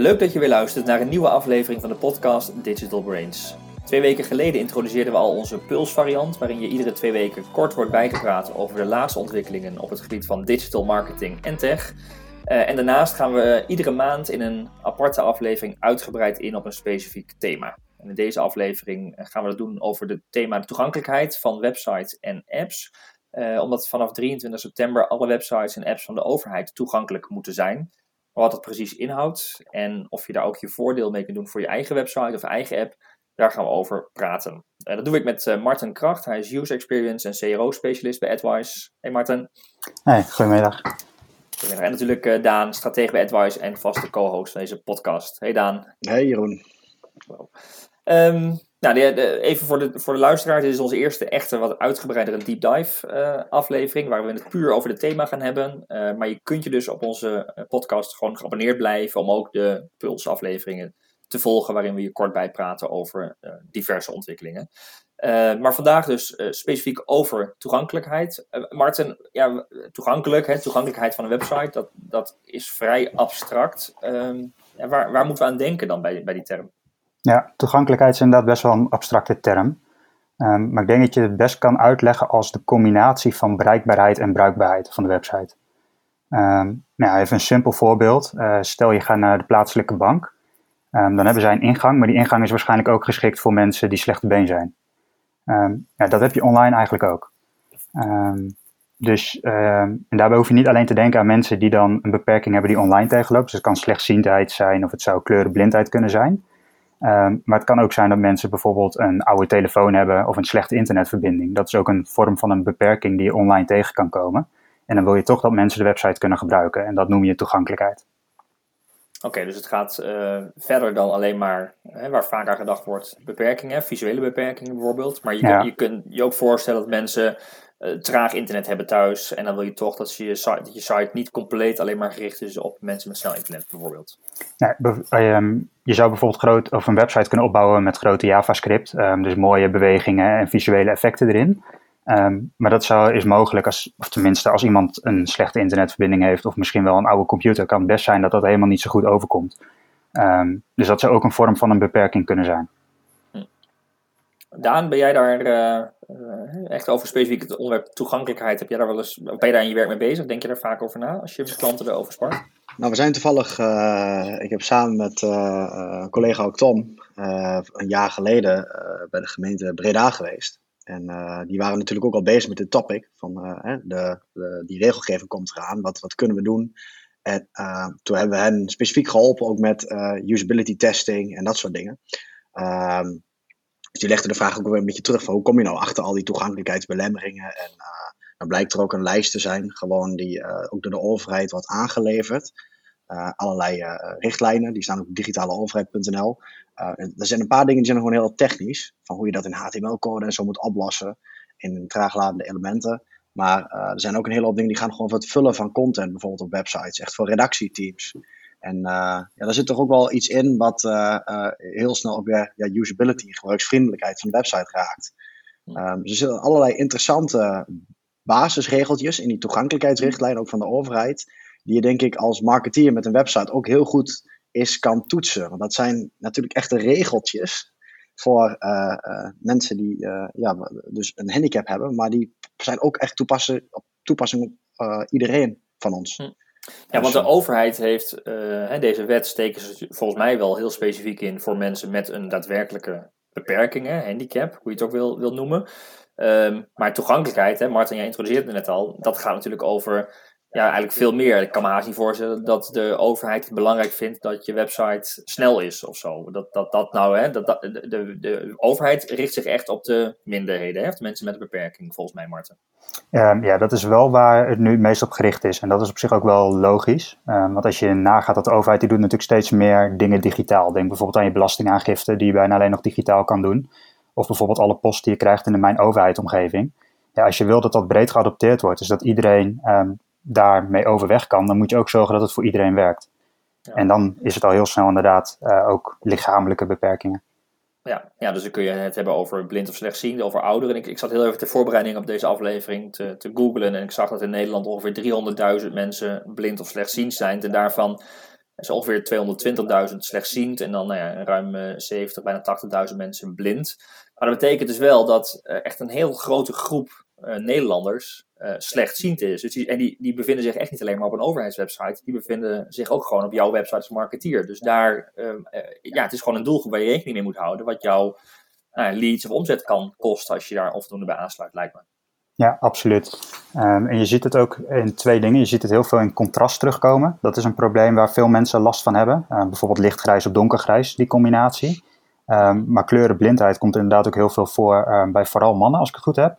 Leuk dat je weer luistert naar een nieuwe aflevering van de podcast Digital Brains. Twee weken geleden introduceerden we al onze Puls-variant, waarin je iedere twee weken kort wordt bijgepraat over de laatste ontwikkelingen op het gebied van digital marketing en tech. Uh, en daarnaast gaan we iedere maand in een aparte aflevering uitgebreid in op een specifiek thema. En in deze aflevering gaan we dat doen over het thema toegankelijkheid van websites en apps. Uh, omdat vanaf 23 september alle websites en apps van de overheid toegankelijk moeten zijn wat het precies inhoudt en of je daar ook je voordeel mee kunt doen voor je eigen website of eigen app, daar gaan we over praten. En dat doe ik met uh, Martin Kracht, hij is User Experience en CRO-specialist bij AdWise. Hey Martin. Hey, goedemiddag. Goedemiddag. En natuurlijk uh, Daan, stratege bij AdWise en vaste co-host van deze podcast. Hey Daan. Hey Jeroen. Um, nou, even voor de, voor de luisteraar, dit is onze eerste echte wat uitgebreidere deep dive uh, aflevering, waar we het puur over het thema gaan hebben. Uh, maar je kunt je dus op onze eh, podcast gewoon geabonneerd blijven om ook de Puls afleveringen te volgen, waarin we je kort bijpraten over diverse ontwikkelingen. maar vandaag dus specifiek over toegankelijkheid. Martin, ja, toegankelijk, hè, toegankelijkheid van een website, dat, dat is vrij abstract. ja, waar, waar moeten we aan denken dan bij, bij die term? Ja, toegankelijkheid is inderdaad best wel een abstracte term. Um, maar ik denk dat je het best kan uitleggen als de combinatie van bereikbaarheid en bruikbaarheid van de website. Um, nou, even een simpel voorbeeld. Uh, stel je gaat naar de plaatselijke bank. Um, dan hebben zij een ingang, maar die ingang is waarschijnlijk ook geschikt voor mensen die slechte been zijn. ja, dat heb je online eigenlijk ook. dus en daarbij hoef je niet alleen te denken aan mensen die dan een beperking hebben die online tegenlopen. Dus het kan slechtziendheid zijn of het zou kleurenblindheid kunnen zijn. Um, maar het kan ook zijn dat mensen bijvoorbeeld een oude telefoon hebben of een slechte internetverbinding. Dat is ook een vorm van een beperking die je online tegen kan komen. En dan wil je toch dat mensen de website kunnen gebruiken. En dat noem je toegankelijkheid. Oké, dus het gaat uh, verder dan alleen maar, hè, waar vaak aan gedacht wordt, beperkingen, visuele beperkingen bijvoorbeeld. Maar je, ja. je kunt je ook voorstellen dat mensen traag internet hebben thuis. En dan wil je toch dat je, site, dat je site niet compleet alleen maar gericht is op mensen met snel internet bijvoorbeeld. Ja, ehm, je zou bijvoorbeeld groot, of een website kunnen opbouwen met grote JavaScript. Um, dus mooie bewegingen en visuele effecten erin. Um, maar dat zou, is mogelijk, als, of tenminste als iemand een slechte internetverbinding heeft of misschien wel een oude computer, kan het best zijn dat dat helemaal niet zo goed overkomt. dus dat zou ook een vorm van een beperking kunnen zijn. Daan, ben jij daar uh, echt over specifiek het onderwerp toegankelijkheid? Heb jij daar wel eens, ben je daar in je werk mee bezig? Denk je daar vaak over na als je met klanten erover spart? Nou, we zijn toevallig, uh, ik heb samen met uh, collega ook Tom een jaar geleden bij de gemeente Breda geweest. En die waren natuurlijk ook al bezig met dit topic van de, de, die regelgeving komt eraan, wat, wat kunnen we doen? En toen hebben we hen specifiek geholpen ook met usability testing en dat soort dingen. Ehm, dus die legde de vraag ook weer een beetje terug van hoe kom je nou achter al die toegankelijkheidsbelemmeringen. En uh, dan blijkt er ook een lijst te zijn, gewoon die uh, ook door de overheid wordt aangeleverd. Uh, allerlei richtlijnen, die staan op digitaleoverheid.nl. er zijn een paar dingen die zijn gewoon heel technisch, van hoe je dat in HTML-code en zo moet oplossen in traagladende elementen. Maar er zijn ook een hele hoop dingen die gaan gewoon voor het vullen van content, bijvoorbeeld op websites, echt voor redactieteams. En uh, ja, daar zit toch ook wel iets in wat uh, uh, heel snel ook weer ja, usability, gebruiksvriendelijkheid van de website raakt. Um, dus er zitten allerlei interessante basisregeltjes in die toegankelijkheidsrichtlijn, ook van de overheid, die je denk ik als marketeer met een website ook heel goed is kan toetsen. Want dat zijn natuurlijk echte regeltjes voor mensen die ja, dus een handicap hebben, maar die zijn ook echt toepassing op, toepassing op iedereen van ons. Ja, want de overheid heeft, uh, deze wet steken ze volgens mij wel heel specifiek in voor mensen met een daadwerkelijke beperking, hè, handicap, hoe je het ook wil, wil noemen. Um, maar toegankelijkheid, hè, Martin, jij introduceerde het net al, dat gaat natuurlijk over ja, eigenlijk veel meer. Ik kan me haast niet voorstellen dat de overheid het belangrijk vindt dat je website snel is of zo. Dat dat, dat nou, hè, dat, dat, de, de overheid richt zich echt op de minderheden, hè, de mensen met een beperking, volgens mij, Marten. Um, ja, dat is wel waar het nu het meest op gericht is. En dat is op zich ook wel logisch. Um, want als je nagaat dat de overheid, die doet natuurlijk steeds meer dingen digitaal. Denk bijvoorbeeld aan je belastingaangifte, die je bijna alleen nog digitaal kan doen. Of bijvoorbeeld alle post die je krijgt in de Mijn Overheid-omgeving. Ja, als je wil dat dat breed geadopteerd wordt, dus dat iedereen um, daarmee overweg kan, dan moet je ook zorgen dat het voor iedereen werkt. Ja. En dan is het al heel snel inderdaad uh, ook lichamelijke beperkingen. Ja, ja, dus dan kun je het hebben over blind of slechtziende, over ouderen. Ik, ik zat heel even ter voorbereiding op deze aflevering te, te googlen en ik zag dat in Nederland ongeveer 300.000 mensen blind of slechtziend zijn. En daarvan is ongeveer 220.000 slechtziend en dan nou ja, ruim 70, bijna 80.000 mensen blind. Maar dat betekent dus wel dat echt een heel grote groep Nederlanders slechtziend is. Dus die, en die, die bevinden zich echt niet alleen maar op een overheidswebsite, die bevinden zich ook gewoon op jouw website als marketeer. Dus daar, ja, het is gewoon een doelgroep waar je rekening mee moet houden, wat jouw nou, leads of omzet kan kosten als je daar onvoldoende bij aansluit, lijkt me. Ja, absoluut. Um, en je ziet het ook in twee dingen. Je ziet het heel veel in contrast terugkomen. Dat is een probleem waar veel mensen last van hebben. Uh, bijvoorbeeld lichtgrijs of donkergrijs, die combinatie. Maar kleurenblindheid komt inderdaad ook heel veel voor bij vooral mannen, als ik het goed heb.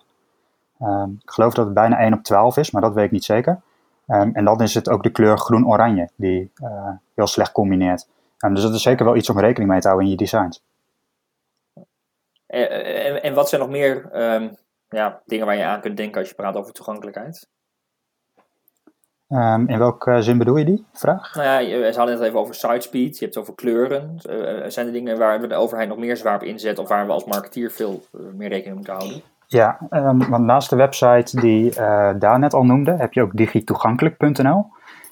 Ik geloof dat het bijna 1 op 12 is, maar dat weet ik niet zeker. en dan is het ook de kleur groen-oranje, die uh, heel slecht combineert. dus dat is zeker wel iets om rekening mee te houden in je designs. En, en, wat zijn nog meer ja, dingen waar je aan kunt denken als je praat over toegankelijkheid? Um, in welke zin bedoel je die vraag? Nou ja, we hadden het even over sitespeed, je hebt het over kleuren. Uh, zijn er dingen waar we de overheid nog meer zwaar op inzet of waar we als marketeer veel meer rekening moeten houden? Ja, um, want naast de website die uh, Daan net al noemde, heb je ook digitoegankelijk.nl.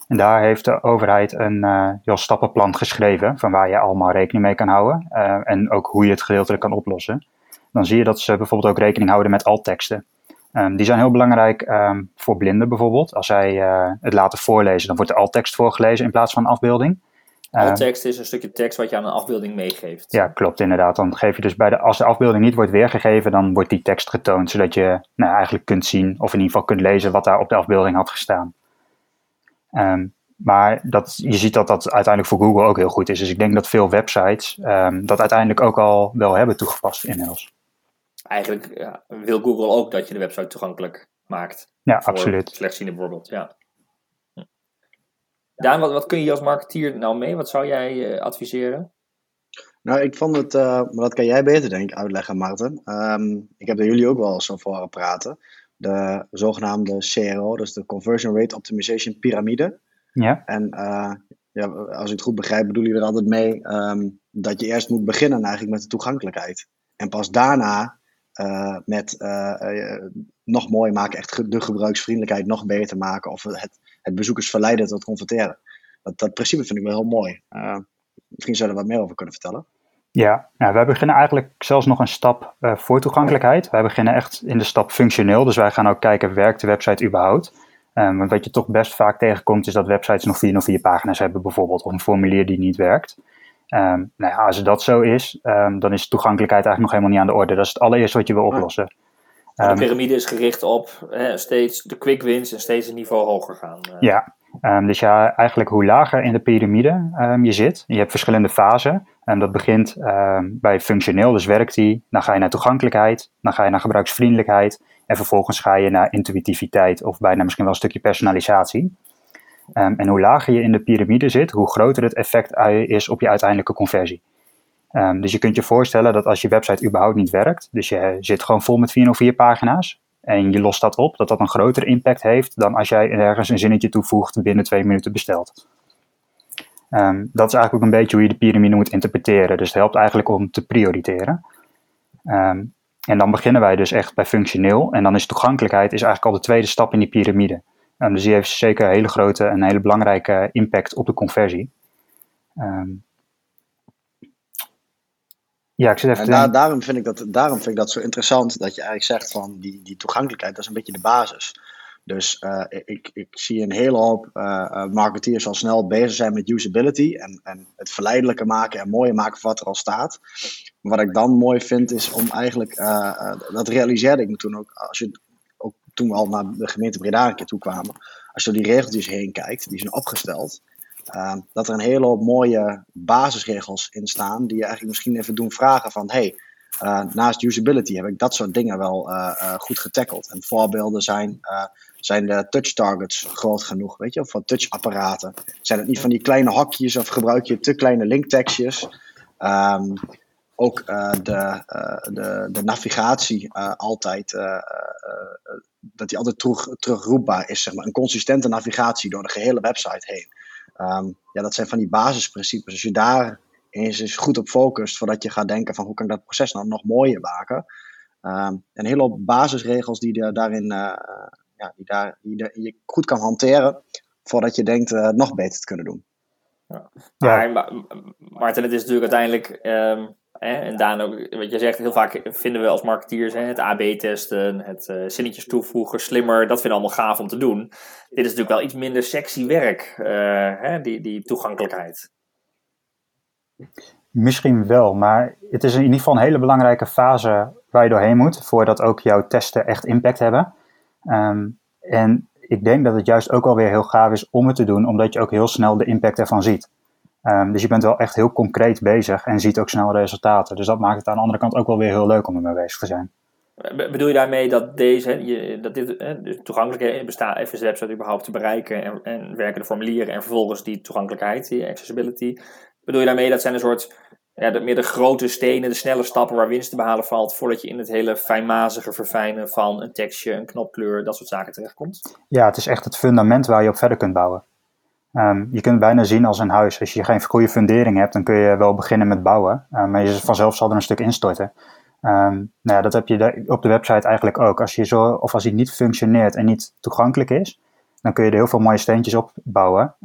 En daar heeft de overheid een heel stappenplan geschreven van waar je allemaal rekening mee kan houden. en ook hoe je het gedeeltelijk kan oplossen dan zie je dat ze bijvoorbeeld ook rekening houden met altteksten. Um, die zijn heel belangrijk um, voor blinden bijvoorbeeld. Als zij uh, het laten voorlezen, dan wordt de alttekst voorgelezen in plaats van afbeelding. Alttekst is een stukje tekst wat je aan een afbeelding meegeeft. Ja, klopt inderdaad. Dan geef je dus bij de, als de afbeelding niet wordt weergegeven, dan wordt die tekst getoond, zodat je nou, eigenlijk kunt zien, of in ieder geval kunt lezen wat daar op de afbeelding had gestaan. maar dat, je ziet dat dat uiteindelijk voor Google ook heel goed is. Dus ik denk dat veel websites dat uiteindelijk ook al wel hebben toegepast inmiddels eigenlijk ja, wil Google ook dat je de website toegankelijk maakt. Ja, voor absoluut. Slechtziende bijvoorbeeld, ja. Daan, wat, wat kun je als marketeer nou mee? Wat zou jij uh, adviseren? Nou, ik vond het, uh, maar dat kan jij beter denk ik uitleggen, Maarten. Um, ik heb er jullie ook wel eens over praten. De zogenaamde CRO, dus de Conversion Rate Optimization Pyramide. Ja. En uh, ja, als ik het goed begrijp, bedoel je er altijd mee um, dat je eerst moet beginnen eigenlijk met de toegankelijkheid. En pas daarna uh, met uh, nog mooier maken, echt de gebruiksvriendelijkheid nog beter maken of het, het bezoekers verleiden tot converteren. Dat, dat principe vind ik wel heel mooi. misschien zullen we wat meer over kunnen vertellen. Ja, nou, wij beginnen eigenlijk zelfs nog een stap uh, voor toegankelijkheid. Wij beginnen echt in de stap functioneel. Dus wij gaan ook kijken, werkt de website überhaupt? Um, want wat je toch best vaak tegenkomt, is dat websites nog 404 pagina's hebben bijvoorbeeld, of een formulier die niet werkt. Um, nou ja, als dat zo is, um, dan is toegankelijkheid eigenlijk nog helemaal niet aan de orde. Dat is het allereerste wat je wil oplossen. De ehm, piramide is gericht op hè, steeds de quick wins en steeds een niveau hoger gaan. Uh. Ja, dus ja, eigenlijk hoe lager in de piramide je zit, je hebt verschillende fasen. En dat begint bij functioneel, dus werkt die. Dan ga je naar toegankelijkheid, dan ga je naar gebruiksvriendelijkheid. En vervolgens ga je naar intuïtiviteit of bijna misschien wel een stukje personalisatie. En hoe lager je in de piramide zit, hoe groter het effect is op je uiteindelijke conversie. Um, dus je kunt je voorstellen dat als je website überhaupt niet werkt, dus je zit gewoon vol met 404 pagina's, en je lost dat op, dat dat een grotere impact heeft dan als jij ergens een zinnetje toevoegt binnen twee minuten besteld. Um, dat is eigenlijk ook een beetje hoe je de piramide moet interpreteren. Dus het helpt eigenlijk om te prioriteren. Um, en dan beginnen wij dus echt bij functioneel. En dan is toegankelijkheid is eigenlijk al de tweede stap in die piramide. Um, dus die heeft zeker een hele grote en hele belangrijke impact op de conversie. Ja, ik zit even. En daar, daarom, vind ik dat, daarom vind ik dat zo interessant dat je eigenlijk zegt van die, die toegankelijkheid, dat is een beetje de basis. Dus uh, ik, ik zie een hele hoop uh, marketeers al snel bezig zijn met usability en, en het verleidelijker maken en mooier maken van wat er al staat. Wat ik dan mooi vind is om eigenlijk, uh, dat realiseerde ik me toen ook, als je toen we al naar de gemeente Breda een keer toe kwamen, als je door die regeltjes heen kijkt, die zijn opgesteld, uh, dat er een hele hoop mooie basisregels in staan, die je eigenlijk misschien even doen vragen van, hey, uh, naast usability heb ik dat soort dingen wel uh, goed getackeld. En voorbeelden zijn, zijn de touch targets groot genoeg, weet je, of van touchapparaten. Zijn het niet van die kleine hokjes of gebruik je te kleine linktekstjes? Um, ook uh, de, uh, de, de navigatie uh, altijd, dat die altijd terug, terugroepbaar is. Zeg maar. Een consistente navigatie door de gehele website heen. Um, ja, dat zijn van die basisprincipes. Als je daar eens, eens goed op focust, voordat je gaat denken van hoe kan ik dat proces nou nog mooier maken. Um, een hele hoop basisregels die je daarin ja, die daar, die je goed kan hanteren, voordat je denkt nog beter te kunnen doen. Ja. Maar, Maarten, het is natuurlijk uiteindelijk, um, hè, en Daan ook, wat je zegt, heel vaak vinden we als marketeers hè, het AB-testen, het uh, zinnetjes toevoegen, slimmer, dat vinden we allemaal gaaf om te doen. Dit is natuurlijk wel iets minder sexy werk, uh, hè, die, die toegankelijkheid. Misschien wel, maar het is in ieder geval een hele belangrijke fase waar je doorheen moet, voordat ook jouw testen echt impact hebben. Um, en ik denk dat het juist ook alweer heel gaaf is om het te doen, omdat je ook heel snel de impact ervan ziet. Um, dus je bent wel echt heel concreet bezig en ziet ook snel resultaten. Dus dat maakt het aan de andere kant ook wel weer heel leuk om ermee bezig te zijn. Bedoel je daarmee dat deze, je, dat dit hè, toegankelijkheid bestaat, even de website überhaupt te bereiken en, en werken de formulieren en vervolgens die toegankelijkheid, die accessibility. Bedoel je daarmee dat zijn een soort ja, de, meer de grote stenen, de snelle stappen waar winst te behalen valt, voordat je in het hele fijnmazige verfijnen van een tekstje, een knopkleur, dat soort zaken terechtkomt? Ja, het is echt het fundament waar je op verder kunt bouwen. Um, je kunt het bijna zien als een huis. Als je geen goede fundering hebt, dan kun je wel beginnen met bouwen, um, maar je vanzelf zal er een stuk instorten. Um, nou dat heb je op de website eigenlijk ook. Als je zo, of als hij niet functioneert en niet toegankelijk is, dan kun je er heel veel mooie steentjes op bouwen.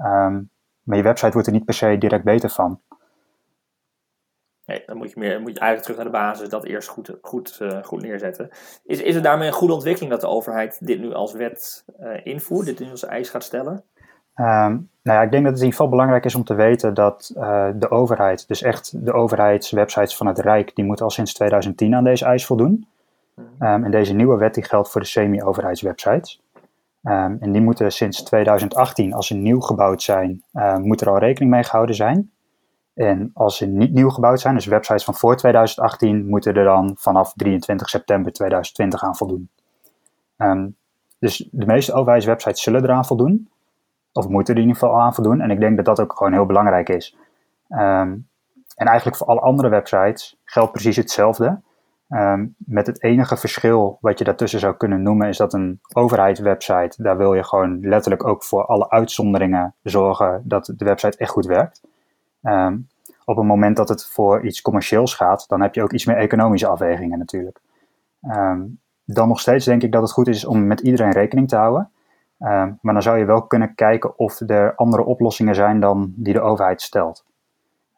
maar je website wordt er niet per se direct beter van. Nee, dan moet je, meer, moet je eigenlijk terug naar de basis, dat eerst goed, goed, uh, goed neerzetten. Is, is het daarmee een goede ontwikkeling dat de overheid dit nu als wet uh, invoert, dit nu als eis gaat stellen? Um, nou ja, ik denk dat het in ieder geval belangrijk is om te weten dat uh, de overheid, dus echt de overheidswebsites van het Rijk, die moeten al sinds 2010 aan deze eis voldoen. -hmm. um, en deze nieuwe wet die geldt voor de semi-overheidswebsites. Um, en die moeten sinds 2018, als ze nieuw gebouwd zijn, moet er al rekening mee gehouden zijn. En als ze niet nieuw gebouwd zijn, dus websites van voor 2018, moeten er dan vanaf 23 september 2020 aan voldoen. Um, dus de meeste overheidswebsites zullen eraan voldoen, of moeten er in ieder geval aan voldoen. En ik denk dat dat ook gewoon heel belangrijk is. Um, en eigenlijk voor alle andere websites geldt precies hetzelfde. Um, met het enige verschil wat je daartussen zou kunnen noemen, is dat een overheidswebsite, daar wil je gewoon letterlijk ook voor alle uitzonderingen zorgen dat de website echt goed werkt. Um, op het moment dat het voor iets commercieels gaat, dan heb je ook iets meer economische afwegingen natuurlijk. Dan nog steeds denk ik dat het goed is om met iedereen rekening te houden. Um, maar dan zou je wel kunnen kijken of er andere oplossingen zijn dan die de overheid stelt.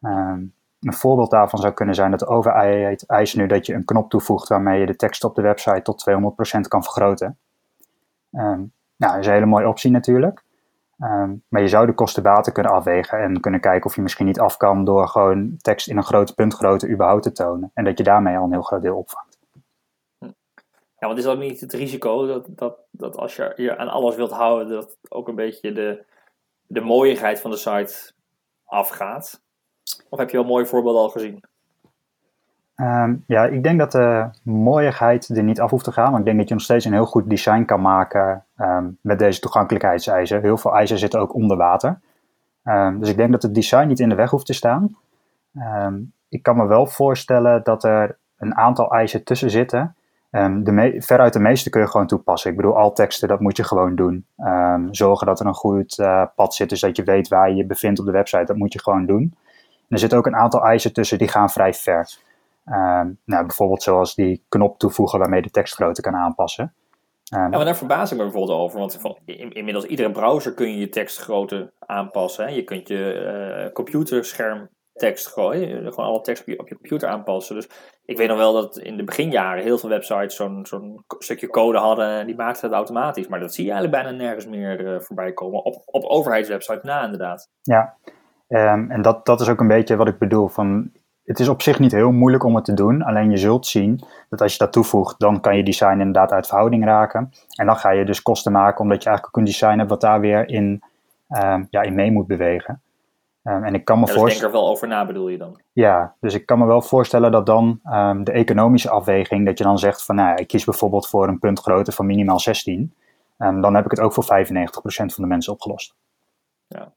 een voorbeeld daarvan zou kunnen zijn dat de overheid eist nu dat je een knop toevoegt waarmee je de tekst op de website tot 200% kan vergroten. nou, dat is een hele mooie optie natuurlijk. Maar je zou de kosten-baten kunnen afwegen en kunnen kijken of je misschien niet af kan door gewoon tekst in een grote puntgrootte überhaupt te tonen. En dat je daarmee al een heel groot deel opvangt. Ja, want is dat niet het risico dat, dat, dat als je je aan alles wilt houden, dat ook een beetje de, de mooiigheid van de site afgaat? Of heb je al mooie voorbeelden al gezien? Um, ja, ik denk dat de mooiigheid er niet af hoeft te gaan. Maar ik denk dat je nog steeds een heel goed design kan maken um, met deze toegankelijkheidseisen. Heel veel eisen zitten ook onder water. Um, dus ik denk dat het design niet in de weg hoeft te staan. ik kan me wel voorstellen dat er een aantal eisen tussen zitten. De veruit de meeste kun je gewoon toepassen. Ik bedoel, al teksten, dat moet je gewoon doen. zorgen dat er een goed uh, pad zit, dus dat je weet waar je je bevindt op de website. Dat moet je gewoon doen. En er zitten ook een aantal eisen tussen die gaan vrij ver. Um, nou, bijvoorbeeld zoals die knop toevoegen waarmee de tekstgrootte kan aanpassen. Ja, maar daar verbaas ik me bijvoorbeeld over, want inmiddels iedere browser kun je je tekstgrootte aanpassen. Hè? Je kunt je uh, computerscherm tekst gooien, gewoon alle tekst op je, computer aanpassen. Dus ik weet nog wel dat in de beginjaren heel veel websites zo'n zo'n stukje code hadden en die maakten het automatisch. Maar dat zie je eigenlijk bijna nergens meer uh, voorbij komen. Op, op overheidswebsites na inderdaad. Ja, um, en dat, dat is ook een beetje wat ik bedoel. Van, het is op zich niet heel moeilijk om het te doen. Alleen je zult zien dat als je dat toevoegt, dan kan je design inderdaad uit verhouding raken. En dan ga je dus kosten maken, omdat je eigenlijk ook een design hebt wat daar weer in, um, ja, in mee moet bewegen. Um, en ik kan me ja, dus denk er wel over na, bedoel je dan? Ja, dus ik kan me wel voorstellen dat dan um, de economische afweging, dat je dan zegt van, nou, ik kies bijvoorbeeld voor een puntgrootte van minimaal 16. dan heb ik het ook voor 95% van de mensen opgelost. Ja.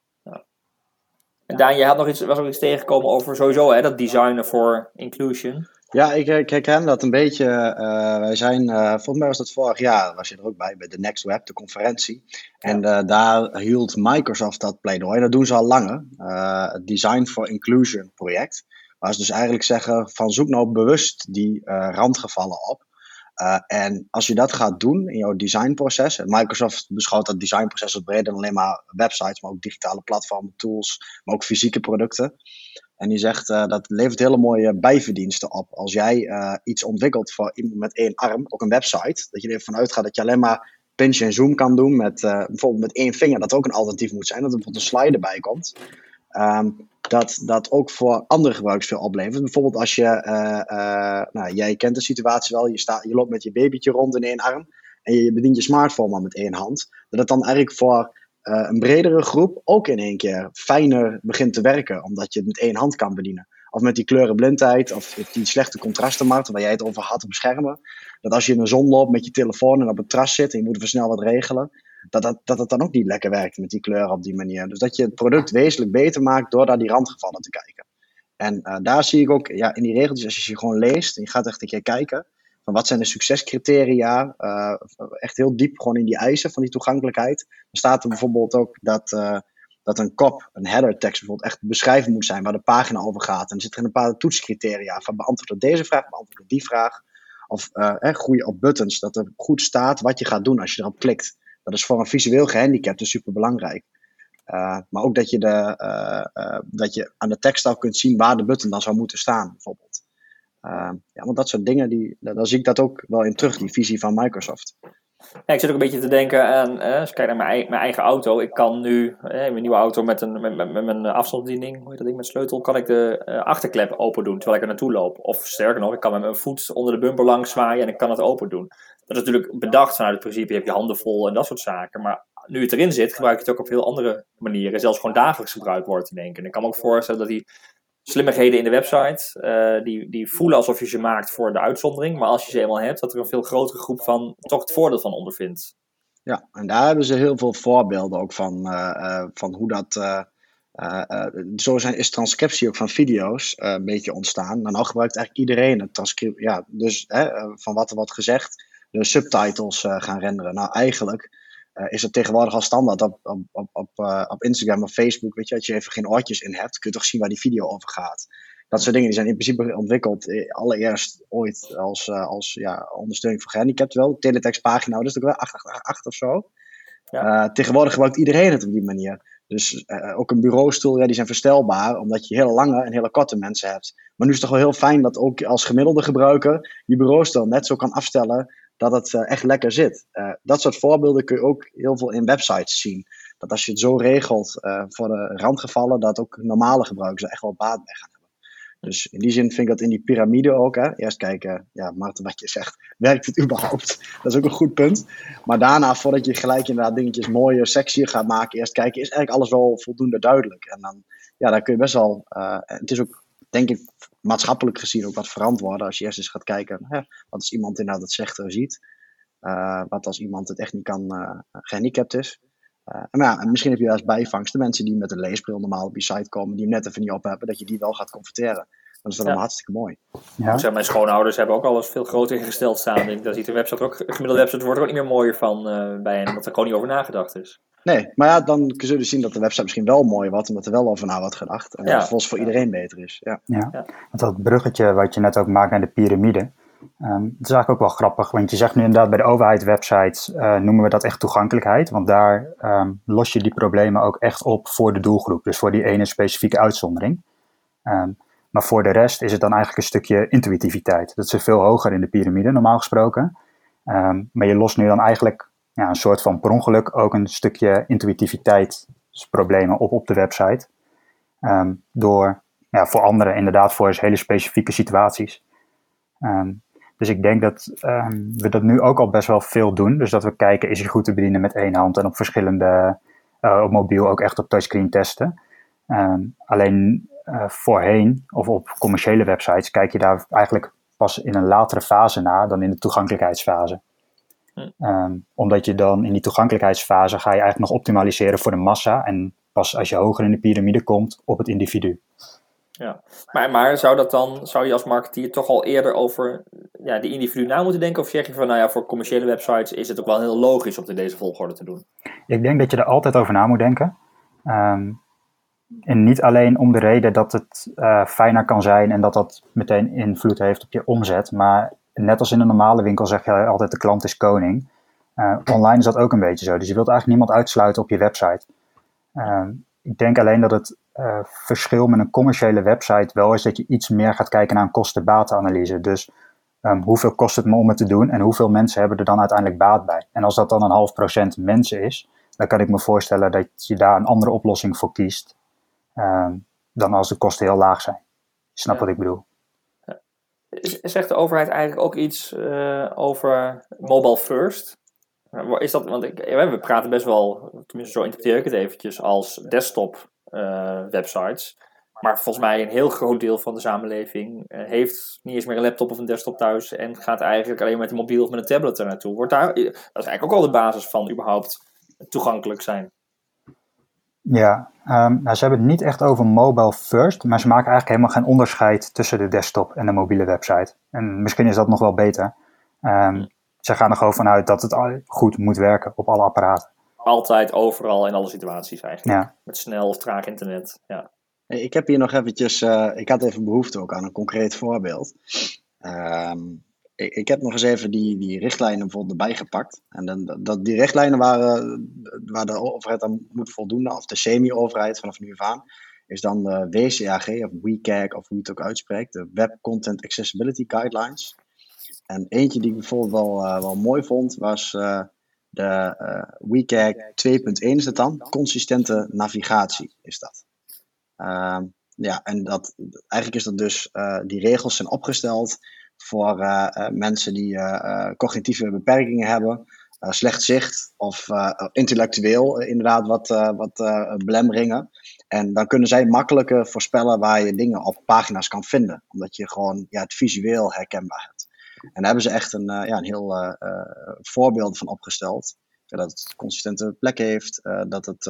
En Daan, je had nog iets, was nog iets tegengekomen over sowieso hè, dat designen voor inclusion. Ja, ik, ik herken dat een beetje. Uh, wij zijn, uh, volgens mij was dat vorig jaar, was je er ook bij, bij de Next Web, de conferentie. En uh, daar hield Microsoft dat pleidooi. Dat doen ze al langer. het Design for Inclusion project. Waar ze dus eigenlijk zeggen: van zoek nou bewust die randgevallen op. en als je dat gaat doen in jouw designproces, en Microsoft beschouwt dat designproces als breder dan alleen maar websites, maar ook digitale platformen, tools, maar ook fysieke producten. En die zegt uh, dat levert hele mooie bijverdiensten op. Als jij uh, iets ontwikkelt voor iemand met één arm, ook een website, dat je ervan uitgaat dat je alleen maar pinch en zoom kan doen met bijvoorbeeld met één vinger, dat ook een alternatief moet zijn, dat er bijvoorbeeld een slide erbij komt. Um, dat dat ook voor andere gebruikers veel oplevert. Bijvoorbeeld als je, nou, jij kent de situatie wel, je, staat, je loopt met je babytje rond in één arm en je bedient je smartphone maar met één hand. Dat het dan eigenlijk voor uh, een bredere groep ook in één keer fijner begint te werken, omdat je het met één hand kan bedienen. Of met die kleurenblindheid, of die slechte contrastenmarkt, waar jij het over had op schermen. Dat als je in de zon loopt met je telefoon en op het terras zit en je moet even snel wat regelen, dat, dat, dat het dan ook niet lekker werkt met die kleuren op die manier. Dus dat je het product wezenlijk beter maakt door naar die randgevallen te kijken. En uh, daar zie ik ook ja, in die regeltjes, als je ze gewoon leest en je gaat echt een keer kijken, van wat zijn de succescriteria, uh, echt heel diep gewoon in die eisen van die toegankelijkheid. Dan staat er bijvoorbeeld ook dat, uh, dat een kop, een header tekst bijvoorbeeld echt beschrijven moet zijn waar de pagina over gaat. En er zitten een bepaalde toetscriteria van beantwoord deze vraag, beantwoord die vraag. Of uh, groeien op buttons, dat er goed staat wat je gaat doen als je erop klikt. Dat is voor een visueel gehandicapte super belangrijk. Uh, maar ook dat je, de, uh, uh, dat je aan de tekst al kunt zien waar de button dan zou moeten staan, bijvoorbeeld. ja, want dat soort dingen, die, daar zie ik dat ook wel in terug, die visie van Microsoft. Ja, ik zit ook een beetje te denken aan, eh, als ik kijk naar mijn, mijn, eigen auto. Ik kan nu, eh, mijn nieuwe auto met, een, met, met, mijn afstandsbediening, hoe heet dat ding, met sleutel, kan ik de achterklep open doen terwijl ik er naartoe loop. Of sterker nog, ik kan met mijn voet onder de bumper langs zwaaien en ik kan het open doen. Dat is natuurlijk bedacht vanuit het principe, je hebt je handen vol en dat soort zaken. Maar nu het erin zit, gebruik je het ook op heel andere manieren. Zelfs gewoon dagelijks gebruikt wordt één keer. En ik kan me ook voorstellen dat die slimmigheden in de website, uh, die, die voelen alsof je ze maakt voor de uitzondering. Maar als je ze eenmaal hebt, dat er een veel grotere groep van toch het voordeel van ondervindt. Ja, en daar hebben ze heel veel voorbeelden ook van, uh, uh, van hoe dat. zo zijn, is transcriptie ook van video's een beetje ontstaan. Nou, nou gebruikt eigenlijk iedereen het transcript. Ja, dus van wat er wordt gezegd, de subtitles gaan renderen. Nou, eigenlijk uh, is het tegenwoordig al standaard op, op, op, op, uh, op Instagram of Facebook. Weet je, als je even geen oortjes in hebt, kun je toch zien waar die video over gaat. Dat soort dingen die zijn in principe ontwikkeld eh, allereerst ooit als, als ja, ondersteuning voor gehandicapten wel. Teletextpagina, dat is ook wel 888 of zo. Ja. tegenwoordig gebruikt iedereen het op die manier. Dus ook een bureaustoel, ja, die zijn verstelbaar, omdat je hele lange en hele korte mensen hebt. Maar nu is het toch wel heel fijn dat ook als gemiddelde gebruiker je bureaustoel net zo kan afstellen dat het uh, echt lekker zit. Uh, dat soort voorbeelden kun je ook heel veel in websites zien. Dat als je het zo regelt uh, voor de randgevallen, dat ook normale gebruikers er echt wel baat bij gaan hebben. Dus in die zin vind ik dat in die piramide ook. Hè. Eerst kijken, ja, Maarten, wat je zegt, werkt het überhaupt? Dat is ook een goed punt. Maar daarna, voordat je gelijk inderdaad dingetjes mooier, sexier gaat maken, eerst kijken, is eigenlijk alles wel voldoende duidelijk. En dan, ja, dan kun je best wel, het is ook, denk ik, maatschappelijk gezien ook wat verantwoorden. Als je eerst eens gaat kijken, hè, wat als iemand inderdaad het zegt en ziet. Uh, wat als iemand het echt niet kan, uh, gehandicapt is. Uh, maar ja, en misschien heb je als bijvangst de mensen die met een leesbril normaal op je site komen, die hem net even niet op hebben, dat je die wel gaat confronteren. Dan is dat ja. hartstikke mooi. Ja. Zeg, mijn schoonouders hebben ook alles veel groter ingesteld staan. Daar ziet de website ook, de gemiddelde website wordt er ook niet meer mooier van bij hen, omdat er gewoon niet over nagedacht is. Nee, maar ja, dan kun je dus zien dat de website misschien wel mooi wordt, omdat er wel over na wordt gedacht. En ja. dat volgens voor iedereen beter is. Ja. Ja. ja, want dat bruggetje wat je net ook maakt naar de piramide, um, dat is eigenlijk ook wel grappig. Want je zegt nu inderdaad bij de overheidswebsites uh, noemen we dat echt toegankelijkheid. Want daar um, los je die problemen ook echt op voor de doelgroep. Dus voor die ene specifieke uitzondering. Um, maar voor de rest is het dan eigenlijk een stukje intuïtiviteit. Dat is veel hoger in de piramide, normaal gesproken. maar je lost nu dan eigenlijk ja, een soort van per ongeluk ook een stukje intuïtiviteitsproblemen op op de website. Um, door ja, voor anderen inderdaad voor hele specifieke situaties. Um, dus ik denk dat um, we dat nu ook al best wel veel doen. Dus dat we kijken, is hij goed te bedienen met één hand en op verschillende, uh, op mobiel ook echt op touchscreen testen. alleen uh, voorheen, of op commerciële websites, kijk je daar eigenlijk pas in een latere fase naar dan in de toegankelijkheidsfase. Um, omdat je dan in die toegankelijkheidsfase ga je eigenlijk nog optimaliseren voor de massa. En pas als je hoger in de piramide komt, op het individu. Ja, maar, maar zou dat dan, zou je als marketeer toch al eerder over ja, die individu na moeten denken? Of zeg je van, nou ja, voor commerciële websites is het ook wel heel logisch om het in deze volgorde te doen? Ik denk dat je er altijd over na moet denken. Um, en niet alleen om de reden dat het uh, fijner kan zijn en dat dat meteen invloed heeft op je omzet. Maar net als in een normale winkel zeg je altijd de klant is koning. Uh, online is dat ook een beetje zo. Dus je wilt eigenlijk niemand uitsluiten op je website. Uh, ik denk alleen dat het uh, verschil met een commerciële website wel is dat je iets meer gaat kijken naar een kosten-batenanalyse. Dus um, hoeveel kost het me om het te doen en hoeveel mensen hebben er dan uiteindelijk baat bij? En als dat dan een half procent mensen is, dan kan ik me voorstellen dat je daar een andere oplossing voor kiest um, dan als de kosten heel laag zijn. snap ja. wat ik bedoel? Zegt de overheid eigenlijk ook iets uh, over mobile first? Is dat, want we praten best wel, tenminste zo interpreteer ik het eventjes, als desktop uh, websites. Maar volgens mij een heel groot deel van de samenleving uh, heeft niet eens meer een laptop of een desktop thuis en gaat eigenlijk alleen met een mobiel of met een tablet er naartoe. Wordt daar, dat is eigenlijk ook al de basis van überhaupt toegankelijk zijn. Ja, um, nou, ze hebben het niet echt over mobile first, maar ze maken eigenlijk helemaal geen onderscheid tussen de desktop en de mobiele website. En misschien is dat nog wel beter. Um, ze gaan er gewoon vanuit dat het goed moet werken op alle apparaten. Altijd, overal, in alle situaties eigenlijk. Ja. Met snel of traag internet, ja. Ik heb hier nog eventjes, uh, ik had even behoefte ook aan een concreet voorbeeld. Um, ik, ik, heb nog eens even die, die richtlijnen bijvoorbeeld erbij gepakt. En dan, dat, die richtlijnen waren, waar de overheid aan moet voldoen, of de semi-overheid vanaf nu af aan, is dan de WCAG of WCAG of hoe je het ook uitspreekt, de Web Content Accessibility Guidelines. En eentje die ik bijvoorbeeld wel, uh, wel mooi vond, was uh, de uh, WCAG 2.1 is dat dan. Consistente navigatie is dat. Ehm, ja, en dat, eigenlijk is dat dus, die regels zijn opgesteld voor mensen die cognitieve beperkingen hebben, slecht zicht of intellectueel inderdaad wat, wat belemmeringen. En dan kunnen zij makkelijker voorspellen waar je dingen op pagina's kan vinden, omdat je gewoon ja, het visueel herkenbaar hebt. En daar hebben ze echt een, ja, een heel voorbeeld van opgesteld. Dat het consistente plek heeft, dat het.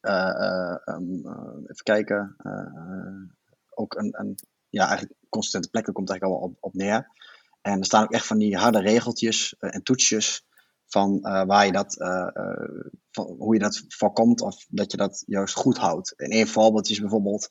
Um, even kijken. ook een, een. Ja, eigenlijk consistente plek, daar komt eigenlijk al op, op neer. En er staan ook echt van die harde regeltjes en toetsjes van uh, waar je dat, uh, van hoe je dat voorkomt of dat je dat juist goed houdt. En een voorbeeld is bijvoorbeeld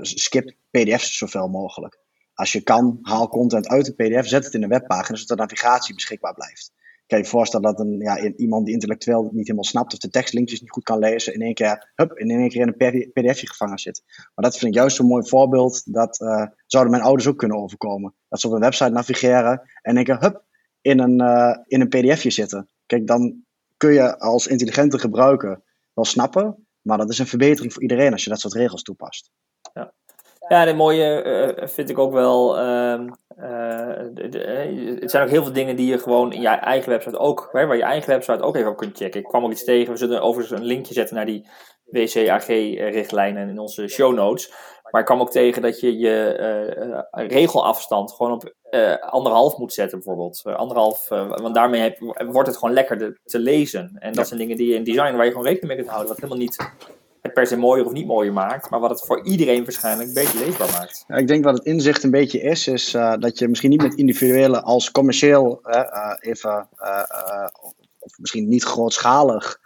skip pdf's zoveel mogelijk. Als je kan, haal content uit de PDF, zet het in een webpagina, zodat de navigatie beschikbaar blijft. Kan je voorstellen dat een, ja, iemand die intellectueel niet helemaal snapt of de tekstlinkjes niet goed kan lezen, in één keer, hup, in één keer in een pdfje gevangen zit. Maar dat vind ik juist zo'n mooi voorbeeld, dat uh, zouden mijn ouders ook kunnen overkomen. Dat ze op een website navigeren en in één keer, hup, in een, uh, in een pdfje zitten. Kijk, dan kun je als intelligente gebruiker wel snappen, maar dat is een verbetering voor iedereen als je dat soort regels toepast. Ja. Ja, de mooie uh, vind ik ook wel. Uh, uh, de, de, het zijn ook heel veel dingen die je gewoon in je eigen website ook, hè, waar je eigen website ook even op kunt checken. Ik kwam ook iets tegen. We zullen overigens een linkje zetten naar die WCAG-richtlijnen in onze show notes. Maar ik kwam ook tegen dat je je regelafstand gewoon op anderhalf moet zetten, bijvoorbeeld. anderhalf, want daarmee heb, wordt het gewoon lekker te lezen. En dat zijn dingen die je in design waar je gewoon rekening mee kunt houden, wat helemaal niet het per se mooier of niet mooier maakt, maar wat het voor iedereen waarschijnlijk een beetje leesbaar maakt. Ja, ik denk wat het inzicht een beetje is, is uh, dat je misschien niet met individuele als commercieel uh, even, uh, of misschien niet grootschalig,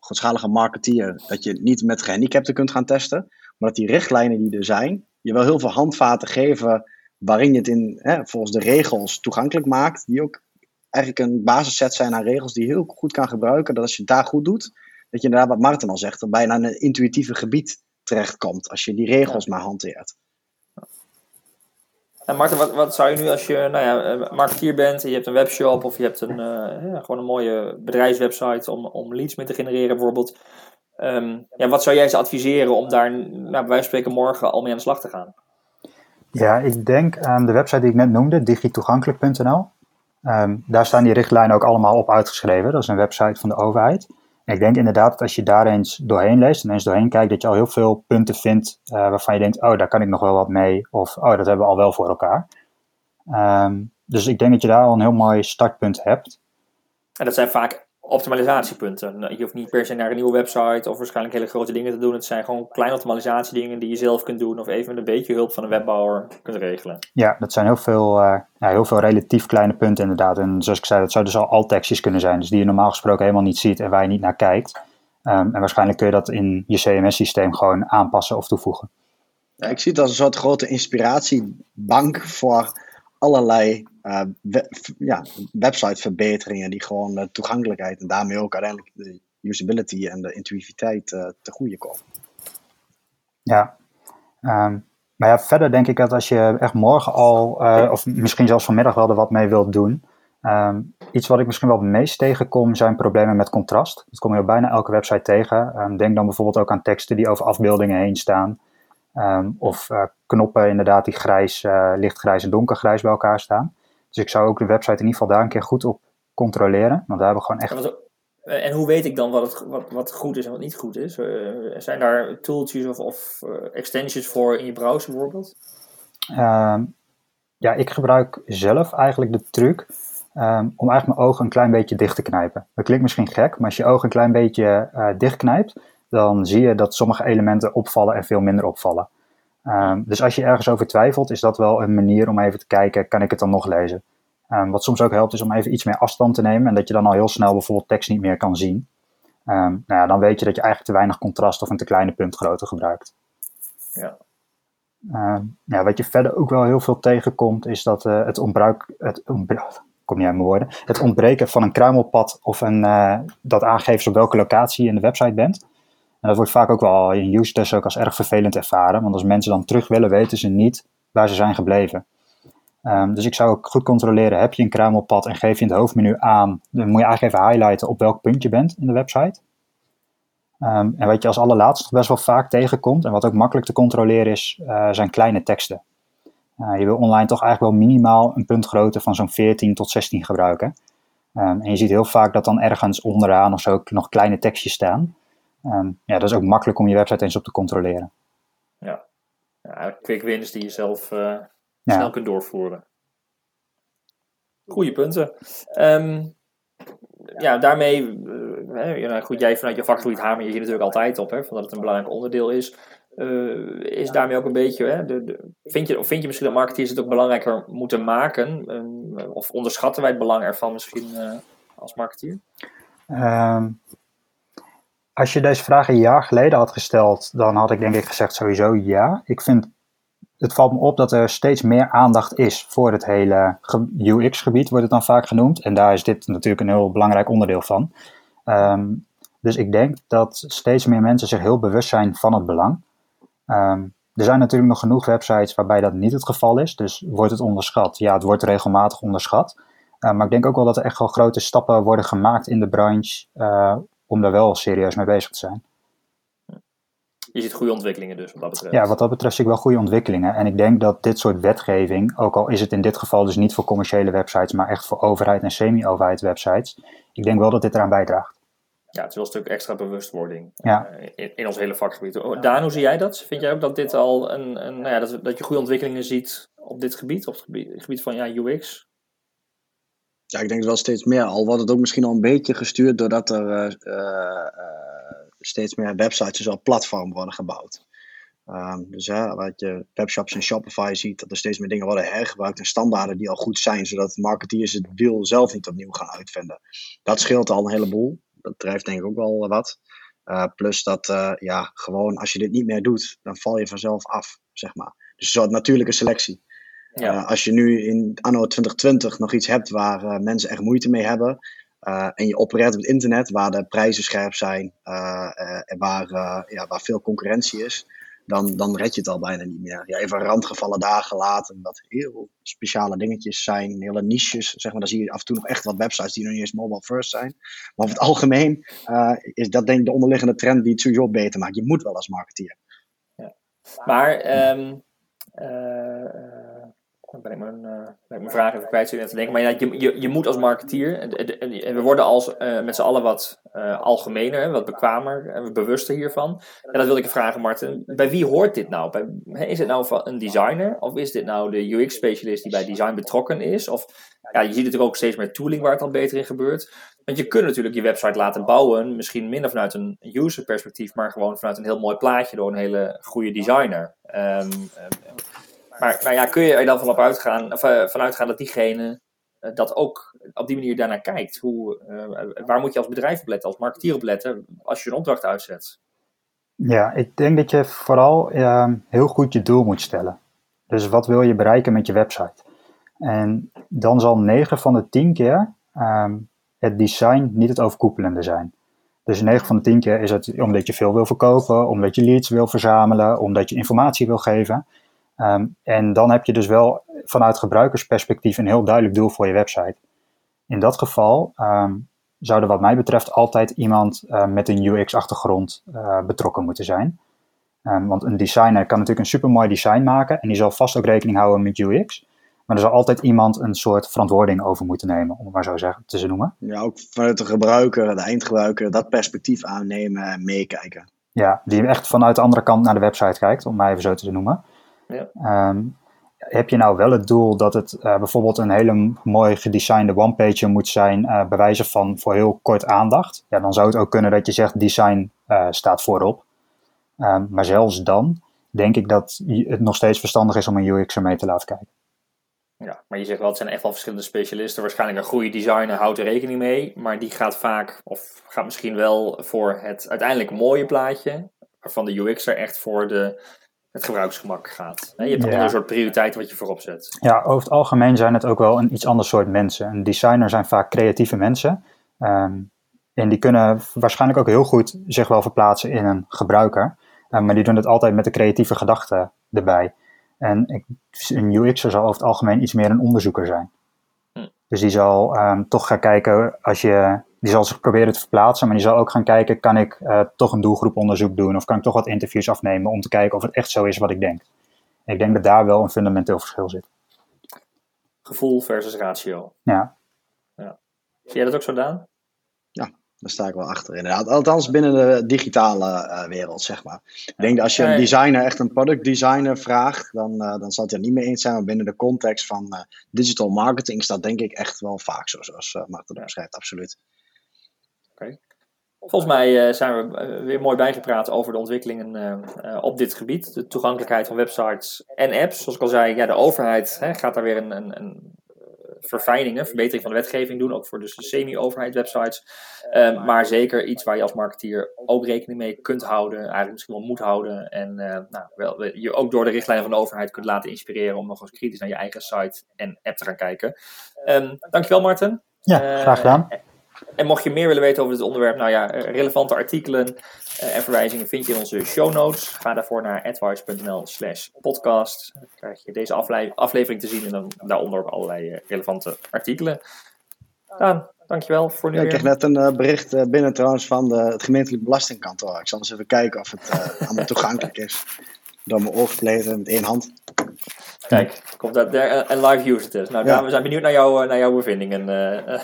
grootschalige marketeer, dat je niet met gehandicapten kunt gaan testen, maar dat die richtlijnen die er zijn, je wel heel veel handvaten geven waarin je het in, volgens de regels toegankelijk maakt, die ook eigenlijk een basisset zijn aan regels die je heel goed kan gebruiken, dat als je het daar goed doet, dat je inderdaad, wat Martin al zegt, bijna een intuïtieve gebied terechtkomt als je die regels maar hanteert. En Martin, wat, wat zou je nu als je nou ja, eh, marketeer bent en je hebt een webshop of je hebt een, uh, ja, gewoon een mooie bedrijfswebsite om, om leads mee te genereren bijvoorbeeld. Um, ja, wat zou jij ze adviseren om daar nou, bij wijze van spreken morgen al mee aan de slag te gaan? Ja, ik denk aan de website die ik net noemde, digitoegankelijk.nl. Um, ehm, daar staan die richtlijnen ook allemaal op uitgeschreven. Dat is een website van de overheid ik denk inderdaad dat als je daar eens doorheen leest en eens doorheen kijkt, dat je al heel veel punten vindt uh, waarvan je denkt, oh, daar kan ik nog wel wat mee. Of, oh, dat hebben we al wel voor elkaar. Um, dus ik denk dat je daar al een heel mooi startpunt hebt. En dat zijn vaak optimalisatiepunten. Nou, je hoeft niet per se naar een nieuwe website of waarschijnlijk hele grote dingen te doen. Het zijn gewoon kleine optimalisatiedingen die je zelf kunt doen of even met een beetje hulp van een webbouwer kunt regelen. Ja, dat zijn heel veel, uh, ja, heel veel relatief kleine punten inderdaad. En zoals ik zei, dat zouden dus al alt-tekstjes kunnen zijn. Dus die je normaal gesproken helemaal niet ziet en waar je niet naar kijkt. Um, en waarschijnlijk kun je dat in je CMS-systeem gewoon aanpassen of toevoegen. Ja, ik zie het als een soort grote inspiratiebank voor allerlei uh, ja, websiteverbeteringen die gewoon de toegankelijkheid en daarmee ook uiteindelijk de usability en de intuïtiviteit uh, te goede komen. Ja, um, maar ja, verder denk ik dat als je echt morgen al, of misschien zelfs vanmiddag wel er wat mee wilt doen, um, iets wat ik misschien wel het meest tegenkom zijn problemen met contrast. Dat kom je op bijna elke website tegen. Um, denk dan bijvoorbeeld ook aan teksten die over afbeeldingen heen staan. Of knoppen inderdaad die grijs, lichtgrijs en donkergrijs bij elkaar staan. Dus ik zou ook de website in ieder geval daar een keer goed op controleren. Want daar hebben we gewoon echt... Eh, en hoe weet ik dan wat, het, wat, wat goed is en wat niet goed is? Uh, zijn daar tooltjes of, of uh, extensions voor in je browser bijvoorbeeld? Uh, ja, ik gebruik zelf eigenlijk de truc um, om eigenlijk mijn ogen een klein beetje dicht te knijpen. Dat klinkt misschien gek, maar als je ogen een klein beetje dichtknijpt, dan zie je dat sommige elementen opvallen en veel minder opvallen. Um, dus als je ergens over twijfelt, is dat wel een manier om even te kijken, kan ik het dan nog lezen? Um, wat soms ook helpt, is om even iets meer afstand te nemen en dat je dan al heel snel bijvoorbeeld tekst niet meer kan zien. Um, nou ja, dan weet je dat je eigenlijk te weinig contrast of een te kleine puntgrootte gebruikt. Ja. ja, wat je verder ook wel heel veel tegenkomt, is dat uh, het ontbruik, het kom niet uit mijn woorden, het ontbreken van een kruimelpad of een, uh, dat aangeeft op welke locatie je in de website bent. Dat wordt vaak ook wel in use tests ook als erg vervelend ervaren. Want als mensen dan terug willen, weten ze niet waar ze zijn gebleven. Um, dus ik zou ook goed controleren, heb je een kruimelpad en geef je in het hoofdmenu aan, dan moet je eigenlijk even highlighten op welk punt je bent in de website. Um, en wat je als allerlaatste best wel vaak tegenkomt, en wat ook makkelijk te controleren is, uh, zijn kleine teksten. Uh, je wil online toch eigenlijk wel minimaal een puntgrootte van zo'n 14 tot 16 gebruiken. Um, en je ziet heel vaak dat dan ergens onderaan of zo nog kleine tekstjes staan. Um, ja, dat is ook makkelijk om je website eens op te controleren. Ja, ja quick wins die je zelf uh, snel kunt doorvoeren. Goeie punten. Um, ja, daarmee, uh, goed, jij vanuit je vakgebied hamer je hier natuurlijk altijd op, hè, van dat het een belangrijk onderdeel is. Uh, is daarmee ook een beetje, hè, de, de, vind, je, of vind je misschien dat marketeers het ook belangrijker moeten maken? Um, of onderschatten wij het belang ervan misschien als marketeer? Um, als je deze vraag een jaar geleden had gesteld, dan had ik denk ik gezegd sowieso ja. Ik vind, het valt me op dat er steeds meer aandacht is voor het hele UX-gebied, wordt het dan vaak genoemd. En daar is dit natuurlijk een heel belangrijk onderdeel van. Um, dus ik denk dat steeds meer mensen zich heel bewust zijn van het belang. Um, er zijn natuurlijk nog genoeg websites waarbij dat niet het geval is. Dus wordt het onderschat? Ja, het wordt regelmatig onderschat. Uh, maar ik denk ook wel dat er echt wel grote stappen worden gemaakt in de branche uh, om daar wel serieus mee bezig te zijn. Je ziet goede ontwikkelingen dus wat dat betreft. Ja, wat dat betreft zie ik wel goede ontwikkelingen. En ik denk dat dit soort wetgeving, ook al is het in dit geval dus niet voor commerciële websites, maar echt voor overheid en semi-overheid websites, ik denk wel dat dit eraan bijdraagt. Ja, het is wel een stuk extra bewustwording ja. uh, in, in, ons hele vakgebied. Oh, Daan, hoe zie jij dat? Vind jij ook dat dit al een, een nou ja, dat, dat je goede ontwikkelingen ziet op dit gebied, op het gebied, het gebied van ja, UX? Ja, ik denk wel steeds meer. Al wordt het ook misschien al een beetje gestuurd doordat er uh, uh, steeds meer websites, dus al platformen worden gebouwd. Um, dus hè, wat je webshops en Shopify ziet, dat er steeds meer dingen worden hergebruikt en standaarden die al goed zijn, zodat marketeers het wiel zelf niet opnieuw gaan uitvinden. Dat scheelt al een heleboel. Dat drijft denk ik ook wel wat. Uh, plus dat, ja, gewoon als je dit niet meer doet, dan val je vanzelf af, zeg maar. Dus een soort natuurlijke selectie. Ja. Uh, als je nu in anno 2020 nog iets hebt waar uh, mensen echt moeite mee hebben. Uh, en je opereert op het internet waar de prijzen scherp zijn en waar, ja, waar veel concurrentie is. Dan, dan red je het al bijna niet meer. Ja, even randgevallen dagen laten, wat heel speciale dingetjes zijn, hele niches. Zeg maar, dan zie je af en toe nog echt wat websites die nog niet eens mobile first zijn. Maar over het algemeen is dat denk ik de onderliggende trend die het sowieso beter maakt. Je moet wel als marketeer. Ja. Maar um, dan ben ik mijn, ik mijn vraag even kwijt, te denken. Maar je, je, je moet als marketeer, en, we worden als uh, met z'n allen wat uh, algemener, wat bekwamer en bewuster hiervan. En dat wil ik vragen, Martin. Bij wie hoort dit nou? Bij, is het nou een designer? Of is dit nou de UX-specialist die bij design betrokken is? Of ja, je ziet natuurlijk ook steeds meer tooling waar het al beter in gebeurt. Want je kunt natuurlijk je website laten bouwen, misschien minder vanuit een user perspectief, maar gewoon vanuit een heel mooi plaatje door een hele goede designer. Um, maar, ja, kun je er dan van op uitgaan, of, uh, vanuit gaan dat diegene uh, dat ook op die manier daarnaar kijkt? Hoe, uh, waar moet je als bedrijf op letten, als marketeer op letten, als je een opdracht uitzet? Ja, ik denk dat je vooral ehm, heel goed je doel moet stellen. Dus wat wil je bereiken met je website? En dan zal 9 van de 10 keer ehm, het design niet het overkoepelende zijn. Dus 9 van de 10 keer is het omdat je veel wil verkopen, omdat je leads wil verzamelen, omdat je informatie wil geven. Ehm, en dan heb je dus wel vanuit gebruikersperspectief een heel duidelijk doel voor je website. In dat geval um, zou er wat mij betreft altijd iemand uh, met een UX-achtergrond uh, betrokken moeten zijn. Um, want een designer kan natuurlijk een supermooi design maken en die zal vast ook rekening houden met UX. Maar er zal altijd iemand een soort verantwoording over moeten nemen, om het maar zo zeggen, te noemen. Ja, ook vanuit de gebruiker, de eindgebruiker, dat perspectief aannemen en meekijken. Ja, die echt vanuit de andere kant naar de website kijkt, om maar even zo te noemen. Ja. Um, heb je nou wel het doel dat het uh, bijvoorbeeld een hele mooi gedesignde one-pager moet zijn, uh, bij wijze van voor heel kort aandacht? Ja, dan zou het ook kunnen dat je zegt design uh, staat voorop. Um, maar zelfs dan denk ik dat het nog steeds verstandig is om een UX'er mee te laten kijken. Ja, maar je zegt wel, het zijn echt wel verschillende specialisten. Waarschijnlijk een goede designer houdt er rekening mee, maar die gaat vaak, of gaat misschien wel voor het uiteindelijk mooie plaatje, waarvan de UX'er echt voor de, het gebruiksgemak gaat. Je hebt ja. een soort prioriteit wat je voorop zet. Ja, over het algemeen zijn het ook wel een iets ander soort mensen. Een designer zijn vaak creatieve mensen. Um, en die kunnen waarschijnlijk ook heel goed zich wel verplaatsen in een gebruiker. Uh, maar die doen het altijd met de creatieve gedachte erbij. En ik, een UX'er zal over het algemeen iets meer een onderzoeker zijn. Hm. Dus die zal um, toch gaan kijken, als je, die zal zich proberen te verplaatsen, maar die zal ook gaan kijken, kan ik uh, toch een doelgroeponderzoek doen of kan ik toch wat interviews afnemen om te kijken of het echt zo is wat ik denk. ik denk dat daar wel een fundamenteel verschil zit. Gevoel versus ratio. Ja. ja. Zie jij dat ook zo, Daan? Daar sta ik wel achter, inderdaad. Althans binnen de digitale uh, wereld, zeg maar. Ik denk dat als je een designer, echt een product designer vraagt, dan, uh, dan zal het er niet mee eens zijn. Maar binnen de context van uh, digital marketing is dat denk ik echt wel vaak zo, zoals uh, Marten ja. beschrijft, absoluut. Okay. Volgens mij zijn we weer mooi bijgepraat over de ontwikkelingen op dit gebied. De toegankelijkheid van websites en apps. Zoals ik al zei, ja, de overheid hè, gaat daar weer een, een, een verfijningen, verbetering van de wetgeving doen, ook voor dus de semi-overheid websites. Um, maar zeker iets waar je als marketeer ook rekening mee kunt houden, eigenlijk misschien wel moet houden. En uh, nou, wel, je ook door de richtlijnen van de overheid kunt laten inspireren om nog eens kritisch naar je eigen site en app te gaan kijken. Um, dankjewel Marten. Ja, graag gedaan. Uh, en mocht je meer willen weten over dit onderwerp, nou ja, relevante artikelen uh, en verwijzingen vind je in onze show notes. Ga daarvoor naar advice.nl slash podcast. Dan krijg je deze afle aflevering te zien en dan daaronder ook allerlei uh, relevante artikelen. Daan, dankjewel voor nu ja, Ik kreeg net een uh, bericht binnen trouwens van de, het gemeentelijk belastingkantoor. Ik zal eens even kijken of het allemaal toegankelijk is. Door mijn oor met één hand. Kijk, komt dat daar een live user test. Nou, ja. we zijn benieuwd naar, jou, naar jouw bevindingen. Uh,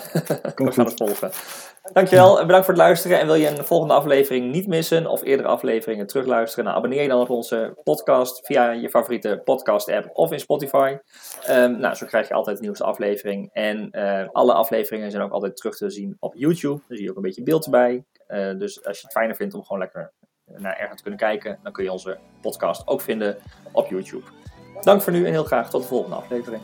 we gaan het volgen. Dankjewel en bedankt voor het luisteren. En wil je een volgende aflevering niet missen of eerdere afleveringen terugluisteren? Nou, abonneer je dan op onze podcast via je favoriete podcast app of in Spotify. Um, nou, zo krijg je altijd de nieuwste aflevering. En uh, alle afleveringen zijn ook altijd terug te zien op YouTube. Daar zie je ook een beetje beeld erbij. Uh, dus als je het fijner vindt om gewoon lekker naar ergens te kunnen kijken, dan kun je onze podcast ook vinden op YouTube. Dank voor nu en heel graag tot de volgende aflevering.